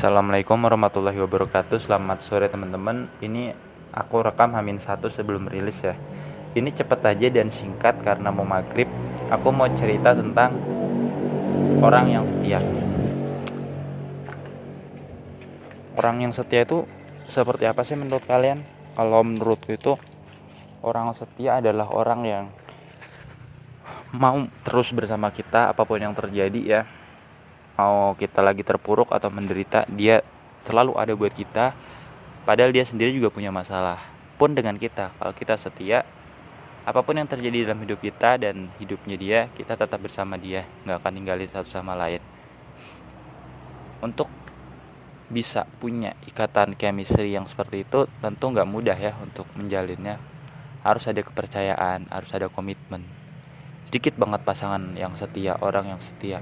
Assalamualaikum warahmatullahi wabarakatuh. Selamat sore teman-teman. Ini aku rekam Hamin satu sebelum rilis ya. Ini cepet aja dan singkat karena mau maghrib. Aku mau cerita tentang Orang yang setia. Orang yang setia itu Seperti apa sih menurut kalian? Kalau menurutku itu Orang setia adalah orang yang Mau terus bersama kita Apa pun yang terjadi ya mau kita lagi terpuruk atau menderita dia selalu ada buat kita. Padahal dia sendiri juga punya masalah pun dengan kita. Kalau kita setia apa pun yang terjadi dalam hidup kita dan hidupnya dia kita tetap bersama dia. Nggak akan tinggalin satu sama lain. Untuk bisa punya ikatan chemistry yang seperti itu tentu nggak mudah ya untuk menjalinnya. Harus ada kepercayaan harus ada komitmen. Sedikit banget pasangan yang setia orang yang setia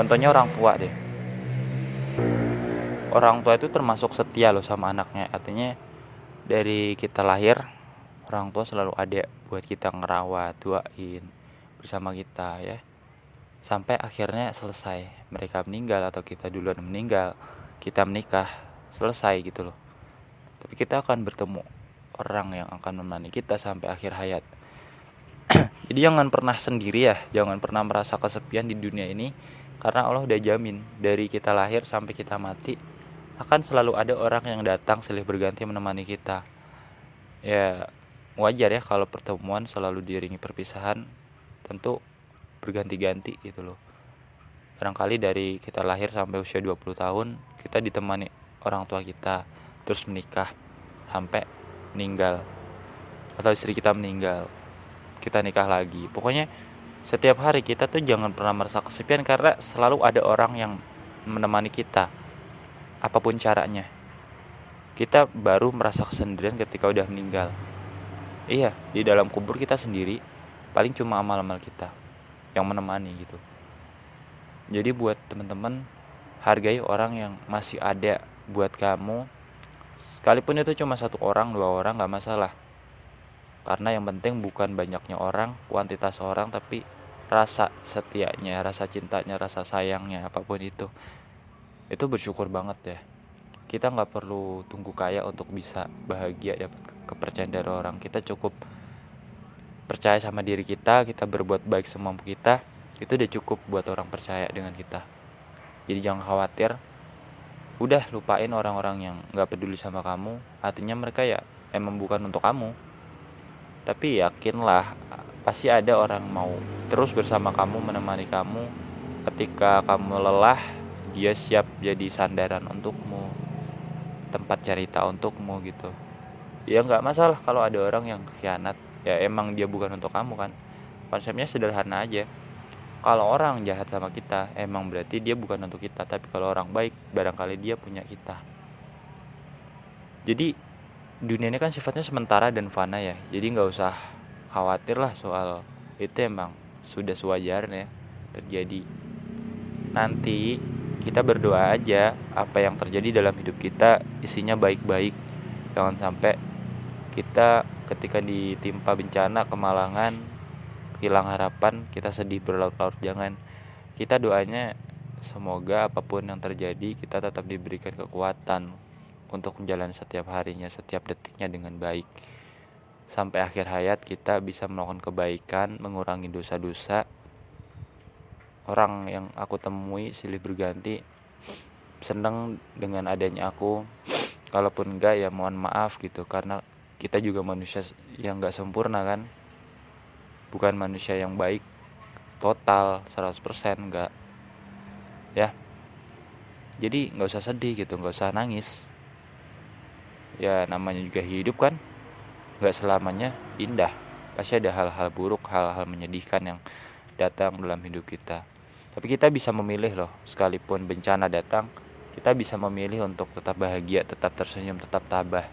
contohnya orang tua deh. Orang tua itu termasuk setia loh sama anaknya. Artinya dari kita lahir orang tua selalu ada buat kita ngerawat doain bersama kita ya. Sampai akhirnya selesai. Mereka meninggal atau kita duluan meninggal kita menikah selesai gitu loh. Tapi kita akan bertemu orang yang akan menemani kita sampai akhir hayat. Jadi jangan pernah sendiri ya. Jangan pernah merasa kesepian di dunia ini karena Allah udah jamin dari kita lahir sampai kita mati akan selalu ada orang yang datang silih berganti menemani kita. Ya wajar ya kalau pertemuan selalu diiringi perpisahan tentu berganti-ganti gitu loh. Barangkali dari kita lahir sampai usia 20 tahun kita ditemani orang tua kita terus menikah sampai meninggal atau istri kita meninggal kita nikah lagi. Pokoknya setiap hari kita tuh jangan pernah merasa kesepian karena selalu ada orang yang menemani kita apa pun caranya. Kita baru merasa kesendirian ketika udah meninggal. Iya di dalam kubur kita sendiri paling cuma amal-amal kita yang menemani gitu. Jadi buat teman-teman hargai orang yang masih ada buat kamu. Sekalipun itu cuma satu orang dua orang nggak masalah karena yang penting bukan banyaknya orang kuantitas orang tapi rasa setianya rasa cintanya rasa sayangnya apa pun itu. Itu bersyukur banget ya. Kita nggak perlu tunggu kaya untuk bisa bahagia dapat kepercayaan dari orang. Kita cukup percaya sama diri kita kita berbuat baik semampu kita itu udah cukup buat orang percaya dengan kita. Jadi jangan khawatir. Udah lupain orang-orang yang nggak peduli sama kamu. Artinya mereka ya emang bukan untuk kamu tapi yakinlah pasti ada orang mau terus bersama kamu menemani kamu. Ketika kamu lelah dia siap jadi sandaran untukmu tempat cerita untukmu gitu. Ya nggak masalah kalau ada orang yang khianat. Ya emang dia bukan untuk kamu kan? Konsepnya sederhana aja. Kalau orang jahat sama kita emang berarti dia bukan untuk kita. Tapi kalau orang baik barangkali dia punya kita. Jadi dunia ini kan sifatnya sementara dan fana ya. Jadi nggak usah khawatir lah soal itu emang sudah sewajarnya terjadi. Nanti kita berdoa aja apa yang terjadi dalam hidup kita isinya baik-baik. Jangan sampai kita ketika ditimpa bencana kemalangan hilang harapan kita sedih berlarut-larut jangan. Kita doanya semoga apa pun yang terjadi kita tetap diberikan kekuatan untuk menjalani setiap harinya, setiap detiknya dengan baik. Sampai akhir hayat kita bisa melakukan kebaikan, mengurangi dosa-dosa. Orang yang aku temui silih berganti senang dengan adanya aku. Kalaupun enggak ya mohon maaf gitu karena kita juga manusia yang enggak sempurna kan. Bukan manusia yang baik total 100% enggak. Ya. Jadi nggak usah sedih gitu, nggak usah nangis ya namanya juga hidup kan? Nggak selamanya indah. Pasti ada hal-hal buruk hal-hal menyedihkan yang datang dalam hidup kita. Tapi kita bisa memilih loh sekalipun bencana datang kita bisa memilih untuk tetap bahagia tetap tersenyum tetap tabah.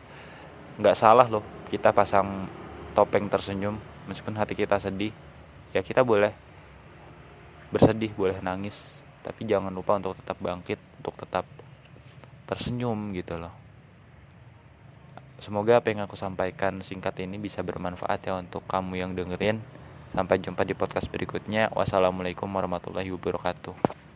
Nggak salah loh kita pasang topeng tersenyum meskipun hati kita sedih ya kita boleh bersedih boleh nangis. Tapi jangan lupa untuk tetap bangkit untuk tetap tersenyum gitu loh Semoga apa yang aku sampaikan singkat ini bisa bermanfaat ya untuk kamu yang dengerin. Sampai jumpa di podcast berikutnya. Wassalamualaikum warahmatullahi wabarakatuh.